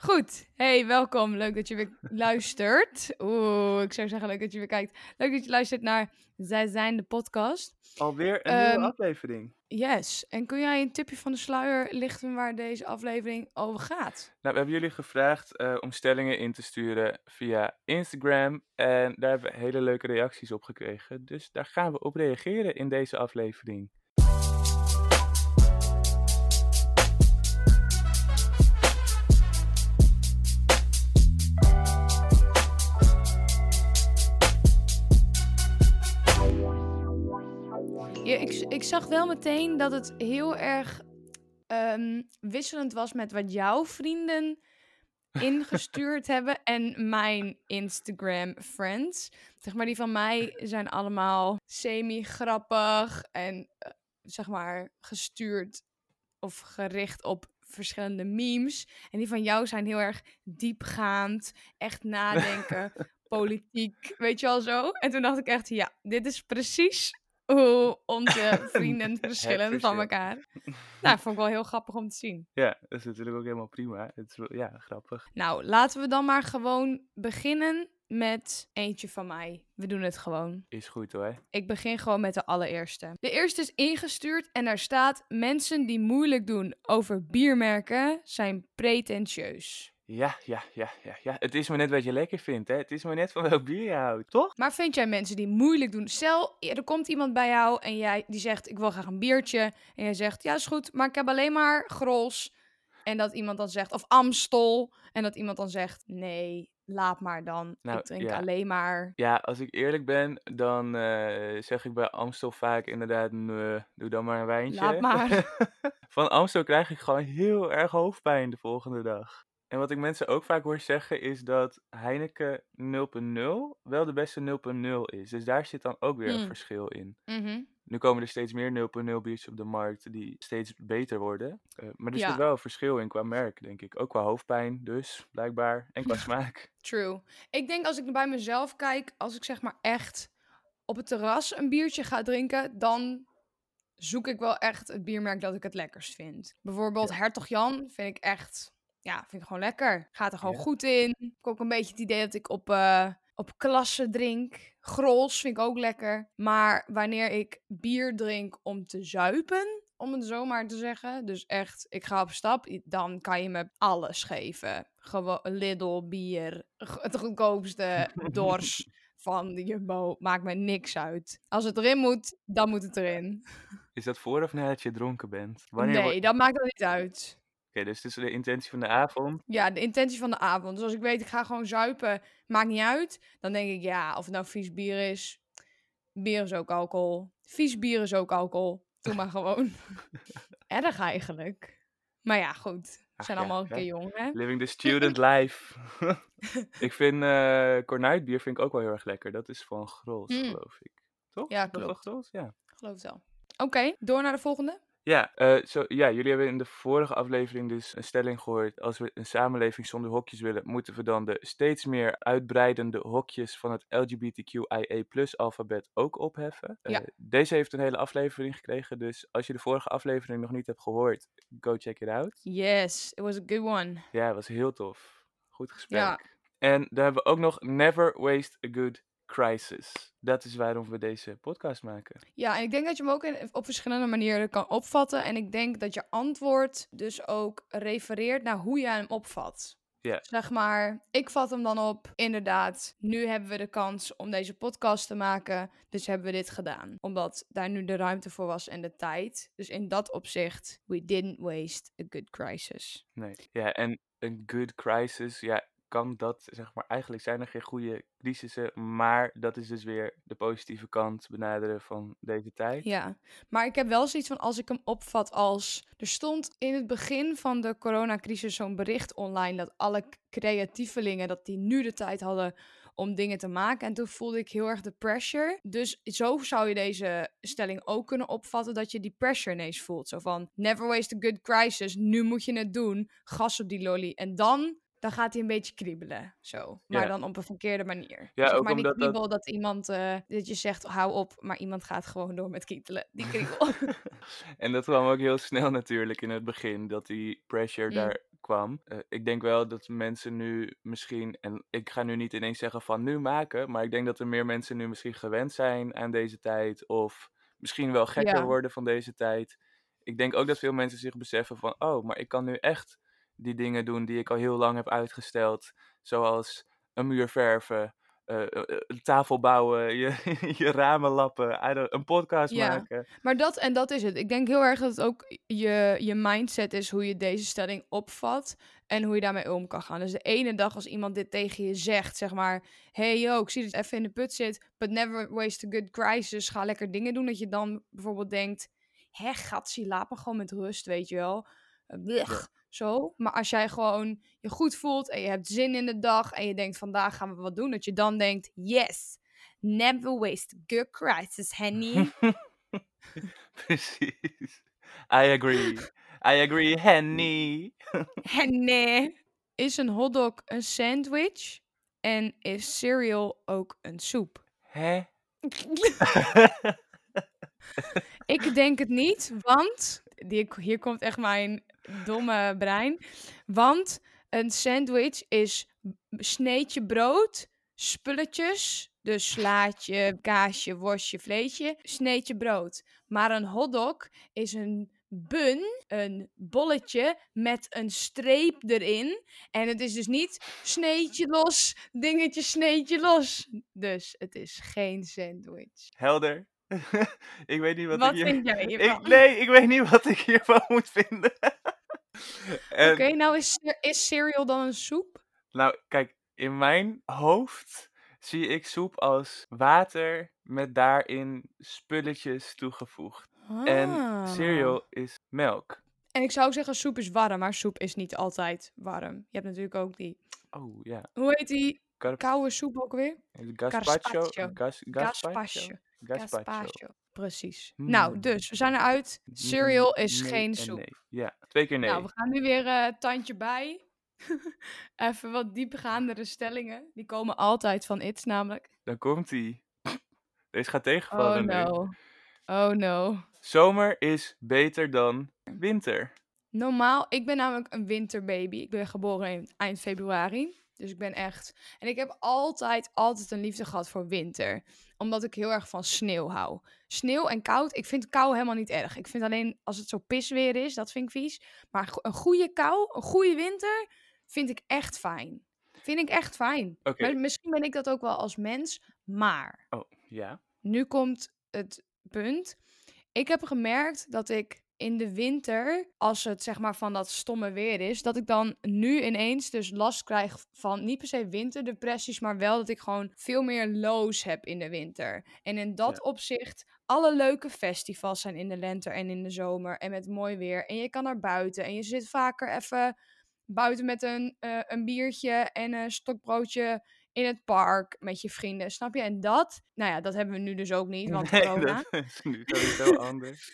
Goed, hey, welkom. Leuk dat je weer luistert. Oeh, ik zou zeggen leuk dat je weer kijkt. Leuk dat je luistert naar Zij Zijn de podcast. Alweer een Ehm, nieuwe aflevering. Yes, en kun jij een tipje van de sluier lichten waar deze aflevering over gaat? Nou, we hebben jullie gevraagd eh, om stellingen in te sturen via Instagram. En daar hebben we hele leuke reacties op gekregen. Dus daar gaan we op reageren in deze aflevering. Ik, ik zag wel meteen dat het heel erg ehm, wisselend was met wat jouw vrienden ingestuurd hebben en mijn Instagram friends. Zeg maar, die van mij zijn allemaal semi-grappig en eh, zeg maar gestuurd of gericht op verschillende memes. En die van jou zijn heel erg diepgaand, echt nadenken, politiek, weet je wel zo. En toen dacht ik echt, ja, dit is precies hoe onze vrienden verschillen van elkaar. Nou, vond ik wel heel grappig om te zien. Ja, dat is natuurlijk ook helemaal prima. Het is wel, ja, grappig. Nou, laten we dan maar gewoon beginnen met eentje van mij. We doen het gewoon. Is goed hoor. Ik begin gewoon met de allereerste. De eerste is ingestuurd en daar staat: Mensen die moeilijk doen over biermerken zijn pretentieus. Ja, ja, ja, ja, ja. Het is maar net wat je lekker vindt, hè. Het is maar net van welk bier je houdt, toch? Maar vind jij mensen die moeilijk doen? Stel, er komt iemand bij jou en jij die zegt: Ik wil graag een biertje. En jij zegt: Ja, is goed, maar ik heb alleen maar Grols. En dat iemand dan zegt: Of Amstel. En dat iemand dan zegt: Nee, laat maar dan. Nou, ik drink ja. alleen maar. Ja, als ik eerlijk ben, dan eh, zeg ik bij Amstel vaak inderdaad, nee, doe dan maar een wijntje. Laat maar. Van Amstel krijg ik gewoon heel erg hoofdpijn de volgende dag. En wat ik mensen ook vaak hoor zeggen is dat Heineken 0.0 wel de beste 0.0 is. Dus daar zit dan ook weer een Hmm. verschil in. Mhm. Nu komen er steeds meer 0.0 biertjes op de markt die steeds beter worden. Eh, maar er Ja. zit wel een verschil in qua merk, denk ik. Ook qua hoofdpijn dus, blijkbaar. En qua smaak. True. Ik denk als ik bij mezelf kijk, als ik zeg maar echt op het terras een biertje ga drinken, dan zoek ik wel echt het biermerk dat ik het lekkerst vind. Bijvoorbeeld Hertog Jan vind ik echt, ja, vind ik gewoon lekker. Gaat er gewoon Ja. goed in. Ik heb ook een beetje het idee dat ik op, eh, op klasse drink. Grols vind ik ook lekker. Maar wanneer ik bier drink om te zuipen, om het zo maar te zeggen. Dus echt, ik ga op stap, dan kan je me alles geven. Gewoon Lidl, bier, het goedkoopste, dors van de Jumbo. Maakt me niks uit. Als het erin moet, dan moet het erin. Is dat voor of nadat je dronken bent? Wanneer nee, dat maakt er niet uit. Dus het is de intentie van de avond. Ja, de intentie van de avond. Dus als ik weet, ik ga gewoon zuipen, maakt niet uit. Dan denk ik, ja, of het nou vies bier is. Bier is ook alcohol. Vies bier is ook alcohol. Doe maar gewoon. Erg eigenlijk. Maar ja, goed. We Ach zijn ja, allemaal een ja. keer jong, hè? Living the student life. ik vind eh kornuitbier vind ik ook wel heel erg lekker. Dat is van Grols, Mm. geloof ik. Toch? Ja, klopt. Grols? Ja. Geloof het wel. Oké, door naar de volgende. Ja, eh, zo, ja, jullie hebben in de vorige aflevering dus een stelling gehoord. Als we een samenleving zonder hokjes willen, moeten we dan de steeds meer uitbreidende hokjes van het LGBTQIA-alfabet ook opheffen. Eh, Ja. Deze heeft een hele aflevering gekregen, dus als je de vorige aflevering nog niet hebt gehoord, go check it out. Yes, it was a good one. Ja, het was heel tof. Goed gesprek. Ja. En dan hebben we ook nog Never Waste a Good Crisis. Dat is waarom we deze podcast maken. Ja, en ik denk dat je hem ook in, op verschillende manieren kan opvatten. En ik denk dat je antwoord dus ook refereert naar hoe jij hem opvat. Ja. Zeg maar, ik vat hem dan op, inderdaad, nu hebben we de kans om deze podcast te maken, dus hebben we dit gedaan. Omdat daar nu de ruimte voor was en de tijd. Dus in dat opzicht, we didn't waste a good crisis. Nee. Ja, en een good crisis, ja, kan dat, zeg maar, eigenlijk zijn er geen goede crisissen, maar dat is dus weer de positieve kant benaderen van deze tijd. Ja, maar ik heb wel zoiets van als ik hem opvat als. Er stond in het begin van de coronacrisis zo'n bericht online dat alle creatievelingen dat die nu de tijd hadden om dingen te maken. En toen voelde ik heel erg de pressure. Dus zo zou je deze stelling ook kunnen opvatten dat je die pressure ineens voelt. Zo van never waste a good crisis. Nu moet je het doen. Gas op die lolly. En dan dan gaat hij een beetje kriebelen. Zo. Maar Ja. dan op een verkeerde manier. Ja, zeg ook maar niet omdat dat- kriebel dat iemand, eh, dat je zegt hou op, maar iemand gaat gewoon door met kietelen. Die kriebel. En dat kwam ook heel snel natuurlijk in het begin, dat die pressure Mm. daar kwam. Eh, ik denk wel dat mensen nu misschien, en ik ga nu niet ineens zeggen van nu maken, maar ik denk dat er meer mensen nu misschien gewend zijn aan deze tijd of misschien wel gekker Ja. worden van deze tijd. Ik denk ook dat veel mensen zich beseffen van, oh, maar ik kan nu echt die dingen doen die ik al heel lang heb uitgesteld, zoals een muur verven, eh, eh, eh, een tafel bouwen, je, je ramen lappen, een podcast Ja. maken. Maar dat, en dat is het. Ik denk heel erg dat het ook je, je mindset is hoe je deze stelling opvat en hoe je daarmee om kan gaan. Dus de ene dag als iemand dit tegen je zegt, zeg maar, hey yo, ik zie dat je even in de put zit, but never waste a good crisis, ga lekker dingen doen, dat je dan bijvoorbeeld denkt, hè, gatsie, laat me gewoon met rust, weet je wel. Blech, Zo. Maar als jij gewoon je goed voelt en je hebt zin in de dag en je denkt, vandaag gaan we wat doen, dat je dan denkt, yes, never waste good crisis, Henny. Precies. I agree. I agree, Henny. Henny. Is een hotdog een sandwich? En is cereal ook een soep? Hè? Ik denk het niet, want... Die, hier komt echt mijn domme brein. Want een sandwich is sneetje brood, spulletjes... Dus slaatje, kaasje, worstje, vleesje, sneetje brood. Maar een hotdog is een bun, een bolletje met een streep erin. En het is dus niet sneetje los, dingetje sneetje los. Dus het is geen sandwich. Helder. ik weet niet wat, Wat ik hier... vind jij Ik, hiervan? nee, ik weet niet wat ik hiervan moet vinden. Oké, nou is, is cereal dan een soep? Nou, kijk, in mijn hoofd zie ik soep als water met daarin spulletjes toegevoegd. En Ah. cereal is melk. En ik zou zeggen soep is warm, maar soep is niet altijd warm. Je hebt natuurlijk ook die... Oh ja. Hoe heet die koude soep ook weer? Gazpacho. Gazpacho. Gazpacho. Precies. Nou, Hmm. dus we zijn eruit. Cereal is Nee geen en soep. nee. Ja, twee keer nee. Nou, we gaan nu weer eh tandje bij. Even wat diepegaandere stellingen. Die komen altijd van It's namelijk. Dan komt ie. Deze gaat Oh tegenvallen nu. no. Oh no. Zomer is beter dan winter. Normaal, ik ben namelijk een winterbaby. Ik ben geboren in eind februari. Dus ik ben echt... En ik heb altijd, altijd een liefde gehad voor winter. Omdat ik heel erg van sneeuw hou. Sneeuw en koud, ik vind kou helemaal niet erg. Ik vind alleen als het zo pisweer is, dat vind ik vies. Maar een goede kou, een goede winter, vind ik echt fijn. Vind ik echt fijn. Maar misschien ben ik dat ook wel als mens. Maar Oh, ja. nu komt het punt. Ik heb gemerkt dat ik in de winter, als het zeg maar van dat stomme weer is, dat ik dan nu ineens dus last krijg van niet per se winterdepressies, maar wel dat ik gewoon veel meer lows heb in de winter. En in dat Ja. opzicht, alle leuke festivals zijn in de lente en in de zomer en met mooi weer. En je kan naar buiten en je zit vaker even buiten met een, eh, een biertje en een stokbroodje in het park met je vrienden, snap je? En dat, nou ja, dat hebben we nu dus ook niet, want nee, corona. dat is nu sowieso anders.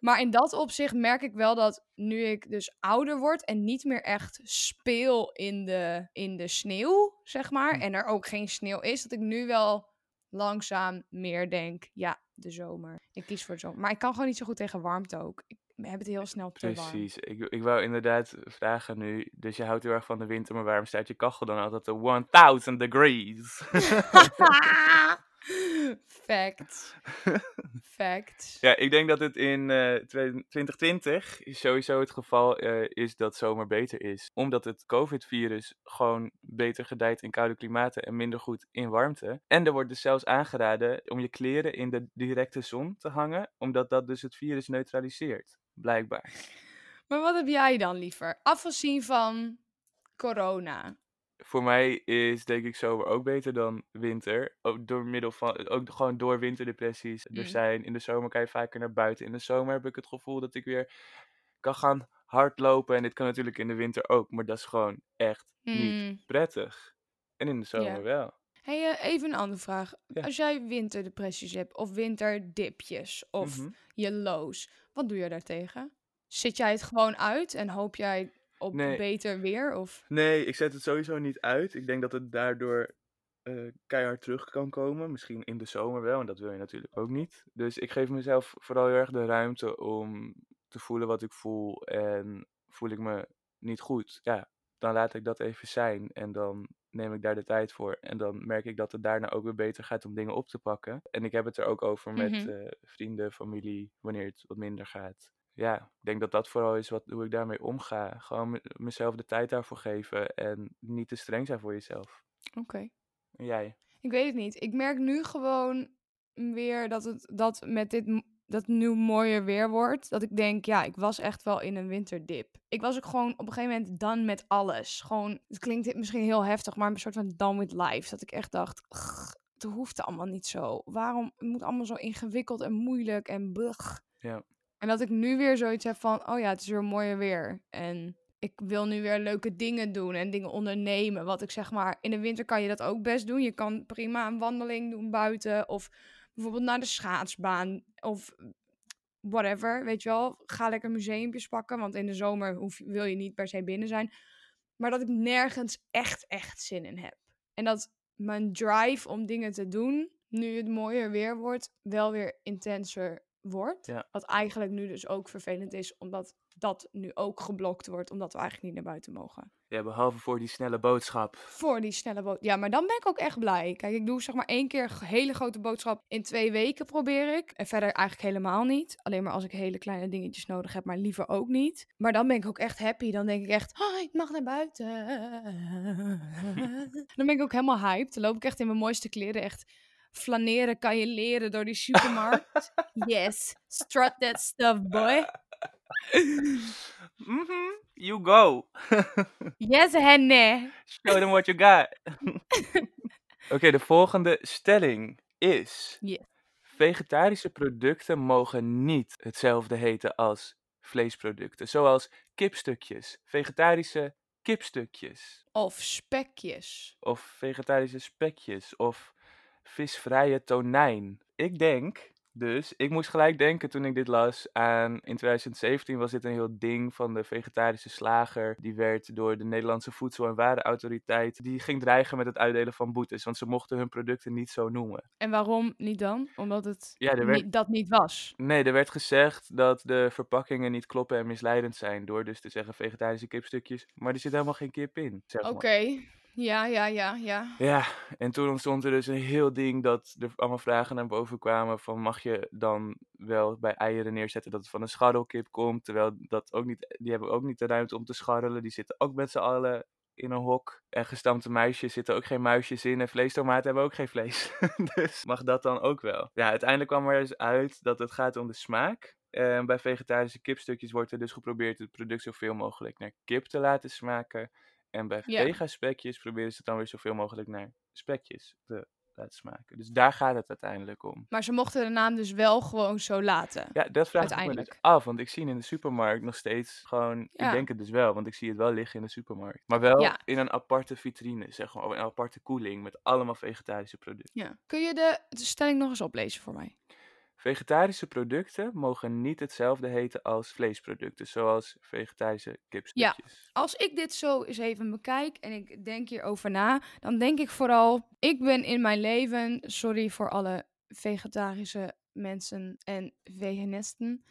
Maar in dat opzicht merk ik wel dat nu ik dus ouder word en niet meer echt speel in de, in de sneeuw, zeg maar, Hm. en er ook geen sneeuw is, dat ik nu wel langzaam meer denk, ja, de zomer. Ik kies voor de zomer. Maar ik kan gewoon niet zo goed tegen warmte ook. Ik heb het heel snel te warm. Precies. Ik, ik wou inderdaad vragen nu. Dus je houdt heel erg van de winter, maar waarom staat je kachel dan altijd op 1000 degrees? Fact. Fact. ja, ik denk dat het in eh, 2020 sowieso het geval eh, is dat zomer beter is. Omdat het COVID-virus gewoon beter gedijt in koude klimaten en minder goed in warmte. En er wordt dus zelfs aangeraden om je kleren in de directe zon te hangen, omdat dat dus het virus neutraliseert. Blijkbaar. Maar wat heb jij dan liever? Afgezien van corona. Voor mij is denk ik zomer ook beter dan winter. Ook door middel van, ook gewoon door winterdepressies. Er Mm. zijn, in de zomer kan je vaker naar buiten. In de zomer heb ik het gevoel dat ik weer kan gaan hardlopen. En dit kan natuurlijk in de winter ook. Maar dat is gewoon echt niet Hmm. prettig. En in de zomer Ja. wel. Hey, eh, even een andere vraag. Ja. Als jij winterdepressies hebt, of winterdipjes, of Mhm. je lows, wat doe je daartegen? Zit jij het gewoon uit en hoop jij op Nee. beter weer? Of... Nee, ik zet het sowieso niet uit. Ik denk dat het daardoor eh, keihard terug kan komen. Misschien in de zomer wel, en dat wil je natuurlijk ook niet. Dus ik geef mezelf vooral heel erg de ruimte om te voelen wat ik voel. En voel ik me niet goed. Ja, dan laat ik dat even zijn en dan neem ik daar de tijd voor. En dan merk ik dat het daarna ook weer beter gaat om dingen op te pakken. En ik heb het er ook over met Mhm. eh, vrienden, familie, wanneer het wat minder gaat. Ja, ik denk dat dat vooral is wat, hoe ik daarmee omga. Gewoon me- mezelf de tijd daarvoor geven en niet te streng zijn voor jezelf. Oké. En jij? Ik weet het niet. Ik merk nu gewoon weer dat het dat met dit dat nu mooier weer wordt. Dat ik denk, ja, ik was echt wel in een winterdip. Ik was ook gewoon op een gegeven moment done met alles. Gewoon, het klinkt misschien heel heftig, maar een soort van done with life. Dat ik echt dacht, "Ugh, het hoeft allemaal niet zo. Waarom het moet allemaal zo ingewikkeld en moeilijk en bugg. Ja. En dat ik nu weer zoiets heb van, oh ja, het is weer mooier weer. En ik wil nu weer leuke dingen doen en dingen ondernemen. Wat ik zeg maar, in de winter kan je dat ook best doen. Je kan prima een wandeling doen buiten. Of bijvoorbeeld naar de schaatsbaan. Of whatever, weet je wel. Ga lekker museumpjes pakken. Want in de zomer hoef, wil je niet per se binnen zijn. Maar dat ik nergens echt, echt zin in heb. En dat mijn drive om dingen te doen, nu het mooier weer wordt, wel weer intenser wordt. Ja. Wat eigenlijk nu dus ook vervelend is, omdat dat nu ook geblokt wordt, omdat we eigenlijk niet naar buiten mogen. Ja, behalve voor die snelle boodschap. Voor die snelle boot. Ja, maar dan ben ik ook echt blij. Kijk, ik doe zeg maar één keer een hele grote boodschap in twee weken probeer ik. En verder eigenlijk helemaal niet. Alleen maar als ik hele kleine dingetjes nodig heb, maar liever ook niet. Maar dan ben ik ook echt happy. Dan denk ik echt, oh, ik mag naar buiten. dan ben ik ook helemaal hyped. Dan loop ik echt in mijn mooiste kleren. Echt flaneren kan je leren door die supermarkt. yes, strut that stuff, boy. Mhm, you go. Yes, henne. Show them what you got. Oké, de volgende stelling is... Yes. Vegetarische producten mogen niet hetzelfde heten als vleesproducten. Zoals kipstukjes, vegetarische kipstukjes. Of spekjes. Of vegetarische spekjes. Of visvrije tonijn. Ik denk dus, ik moest gelijk denken toen ik dit las aan, in 2017 was dit een heel ding van de vegetarische slager. Die werd door de Nederlandse Voedsel- en Warenautoriteit, die ging dreigen met het uitdelen van boetes. Want ze mochten hun producten niet zo noemen. En waarom niet dan? Omdat het Ja, werd niet, dat niet was. Nee, er werd gezegd dat de verpakkingen niet kloppen en misleidend zijn. Door dus te zeggen vegetarische kipstukjes. Maar er zit helemaal geen kip in. Zeg maar. Oké. Ja, ja, ja, ja. Ja, en toen ontstond er dus een heel ding dat er allemaal vragen naar boven kwamen. Van mag je dan wel bij eieren neerzetten dat het van een scharrelkip komt. Terwijl dat ook niet, die hebben ook niet de ruimte om te scharrelen. Die zitten ook met z'n allen in een hok. En gestampte muisjes zitten ook geen muisjes in. En vleestomaten hebben ook geen vlees. dus mag dat dan ook wel. Ja, uiteindelijk kwam er dus uit dat het gaat om de smaak. En bij vegetarische kipstukjes wordt er dus geprobeerd het product zoveel mogelijk naar kip te laten smaken. En bij Ja. vegaspekjes proberen ze dan weer zoveel mogelijk naar spekjes te laten smaken. Dus daar gaat het uiteindelijk om. Maar ze mochten de naam dus wel gewoon zo laten. Ja, dat vraag ik me dus af, want ik zie in de supermarkt nog steeds gewoon, Ja. ik denk het dus wel, want ik zie het wel liggen in de supermarkt. Maar wel Ja. in een aparte vitrine, zeg maar, of een aparte koeling met allemaal vegetarische producten. Ja. Kun je de, de stelling nog eens oplezen voor mij? Vegetarische producten mogen niet hetzelfde heten als vleesproducten, zoals vegetarische kipstukjes. Als ik dit zo eens even bekijk en ik denk hierover na, dan denk ik vooral, ik ben in mijn leven, sorry voor alle vegetarische mensen en veganisten,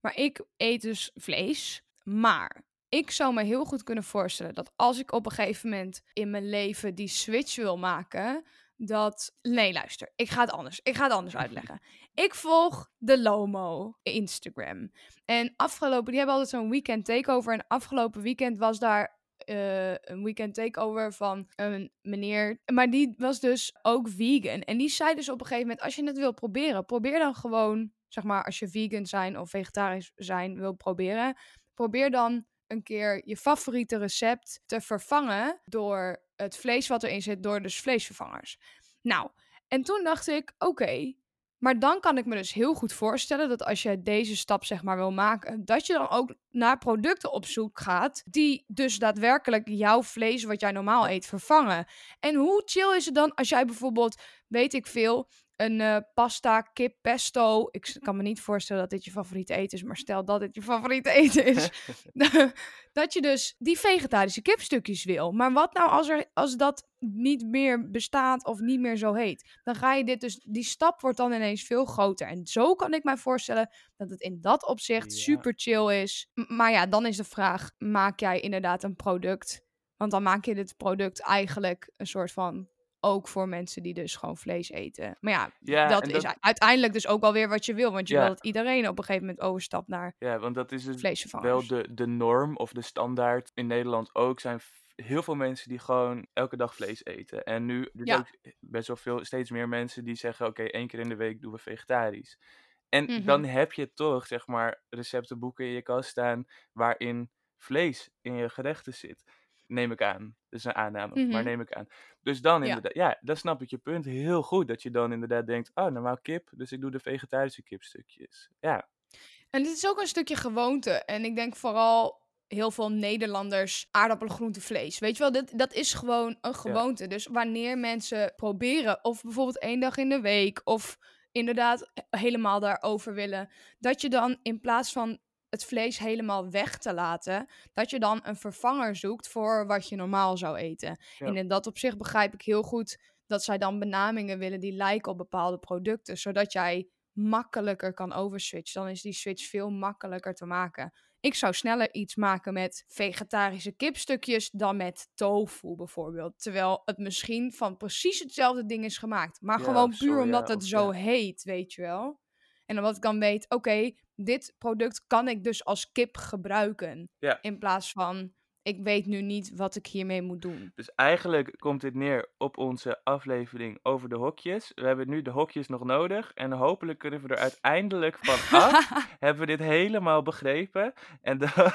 maar ik eet dus vlees. Maar ik zou me heel goed kunnen voorstellen dat als ik op een gegeven moment in mijn leven die switch wil maken, dat. Nee, luister, ik ga het anders. Ik ga het anders uitleggen. Ik volg de Lomo Instagram. En afgelopen, die hebben altijd zo'n weekend takeover. En afgelopen weekend was daar eh, een weekend takeover van een meneer. Maar die was dus ook vegan. En die zei dus op een gegeven moment: als je het wil proberen, probeer dan gewoon, zeg maar, als je vegan zijn of vegetarisch zijn wil proberen, probeer dan een keer je favoriete recept te vervangen door het vlees wat erin zit, door dus vleesvervangers. Nou, en toen dacht ik: oké. Maar dan kan ik me dus heel goed voorstellen dat als je deze stap zeg maar wil maken, dat je dan ook naar producten op zoek gaat die dus daadwerkelijk jouw vlees wat jij normaal eet vervangen. En hoe chill is het dan als jij bijvoorbeeld, weet ik veel, een eh, pasta, kip, pesto. Ik kan me niet voorstellen dat dit je favoriete eten is, maar stel dat dit je favoriete eten is. dat je dus die vegetarische kipstukjes wil. Maar wat nou als, er, als dat niet meer bestaat of niet meer zo heet? Dan ga je dit dus, die stap wordt dan ineens veel groter. En zo kan ik mij voorstellen dat het in dat opzicht Ja. super chill is. M- maar ja, dan is de vraag, maak jij inderdaad een product? Want dan maak je dit product eigenlijk een soort van ook voor mensen die dus gewoon vlees eten. Maar ja, Ja, dat is uiteindelijk dus ook wel weer wat je wil. Want je Ja. wil dat iedereen op een gegeven moment overstapt naar Ja, want dat is dus wel de, de norm of de standaard in Nederland ook. Zijn heel veel mensen die gewoon elke dag vlees eten. En nu er Ja. ook best wel veel, steeds meer mensen die zeggen: oké, één keer in de week doen we vegetarisch. En Mhm. dan heb je toch, zeg maar, receptenboeken in je kast staan waarin vlees in je gerechten zit. Neem ik aan. Dat is een aanname, maar Mhm. neem ik aan. Dus dan Ja. inderdaad, ja, dan snap ik je punt heel goed. Dat je dan inderdaad denkt, oh, normaal kip, dus ik doe de vegetarische kipstukjes. Ja, En dit is ook een stukje gewoonte. En ik denk vooral heel veel Nederlanders aardappelen, groente, vlees. Weet je wel, dit, dat is gewoon een gewoonte. Dus wanneer mensen proberen, of bijvoorbeeld één dag in de week, of inderdaad helemaal daarover willen, dat je dan in plaats van het vlees helemaal weg te laten, dat je dan een vervanger zoekt voor wat je normaal zou eten. Ja. En in dat opzicht begrijp ik heel goed dat zij dan benamingen willen die lijken op bepaalde producten, zodat jij makkelijker kan overswitchen. Dan is die switch veel makkelijker te maken. Ik zou sneller iets maken met vegetarische kipstukjes dan met tofu bijvoorbeeld. Terwijl het misschien van precies hetzelfde ding is gemaakt. Maar Ja, gewoon puur omdat het zo heet, weet je wel. En omdat ik dan weet, oké, dit product kan ik dus als kip gebruiken. Ja. In plaats van, ik weet nu niet wat ik hiermee moet doen. Dus eigenlijk komt dit neer op onze aflevering over de hokjes. We hebben nu de hokjes nog nodig. En hopelijk kunnen we er uiteindelijk van af. hebben we dit helemaal begrepen. En dan,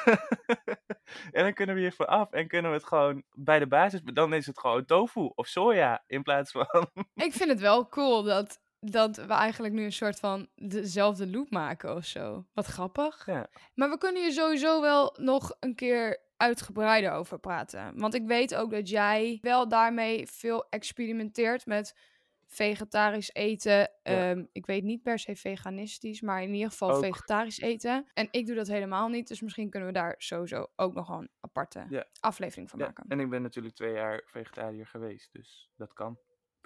en dan kunnen we hier van af. En kunnen we het gewoon bij de basis. Dan is het gewoon tofu of soja. In plaats van. Ik vind het wel cool dat, dat we eigenlijk nu een soort van dezelfde loop maken of zo. Wat grappig. Ja. Maar we kunnen hier sowieso wel nog een keer uitgebreider over praten. Want ik weet ook dat jij wel daarmee veel experimenteert met vegetarisch eten. Ehm, ik weet niet per se veganistisch, maar in ieder geval Ook. vegetarisch eten. En ik doe dat helemaal niet, dus misschien kunnen we daar sowieso ook nog een aparte Ja. aflevering van Ja, maken. En ik ben natuurlijk twee jaar vegetariër geweest. Dus dat kan.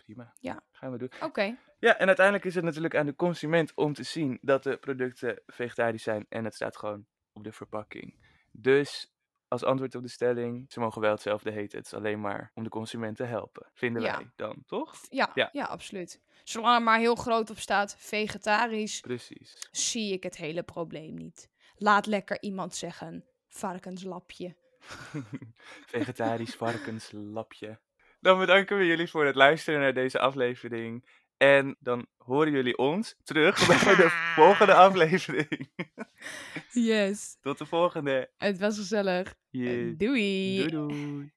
Prima. Ja. Gaan we doen. Oké, Ja, en uiteindelijk is het natuurlijk aan de consument om te zien dat de producten vegetarisch zijn en het staat gewoon op de verpakking. Dus als antwoord op de stelling, ze mogen wel hetzelfde heten. Het is alleen maar om de consument te helpen. Vinden Ja. wij dan, toch? ja, Ja. ja. absoluut. Zolang er maar heel groot op staat, vegetarisch, Precies. zie ik het hele probleem niet. Laat lekker iemand zeggen, varkenslapje. Vegetarisch varkenslapje. Dan bedanken we jullie voor het luisteren naar deze aflevering. En dan horen jullie ons terug bij de volgende aflevering. Yes. Tot de volgende. Het was gezellig. Yes. Doei. Doei doei.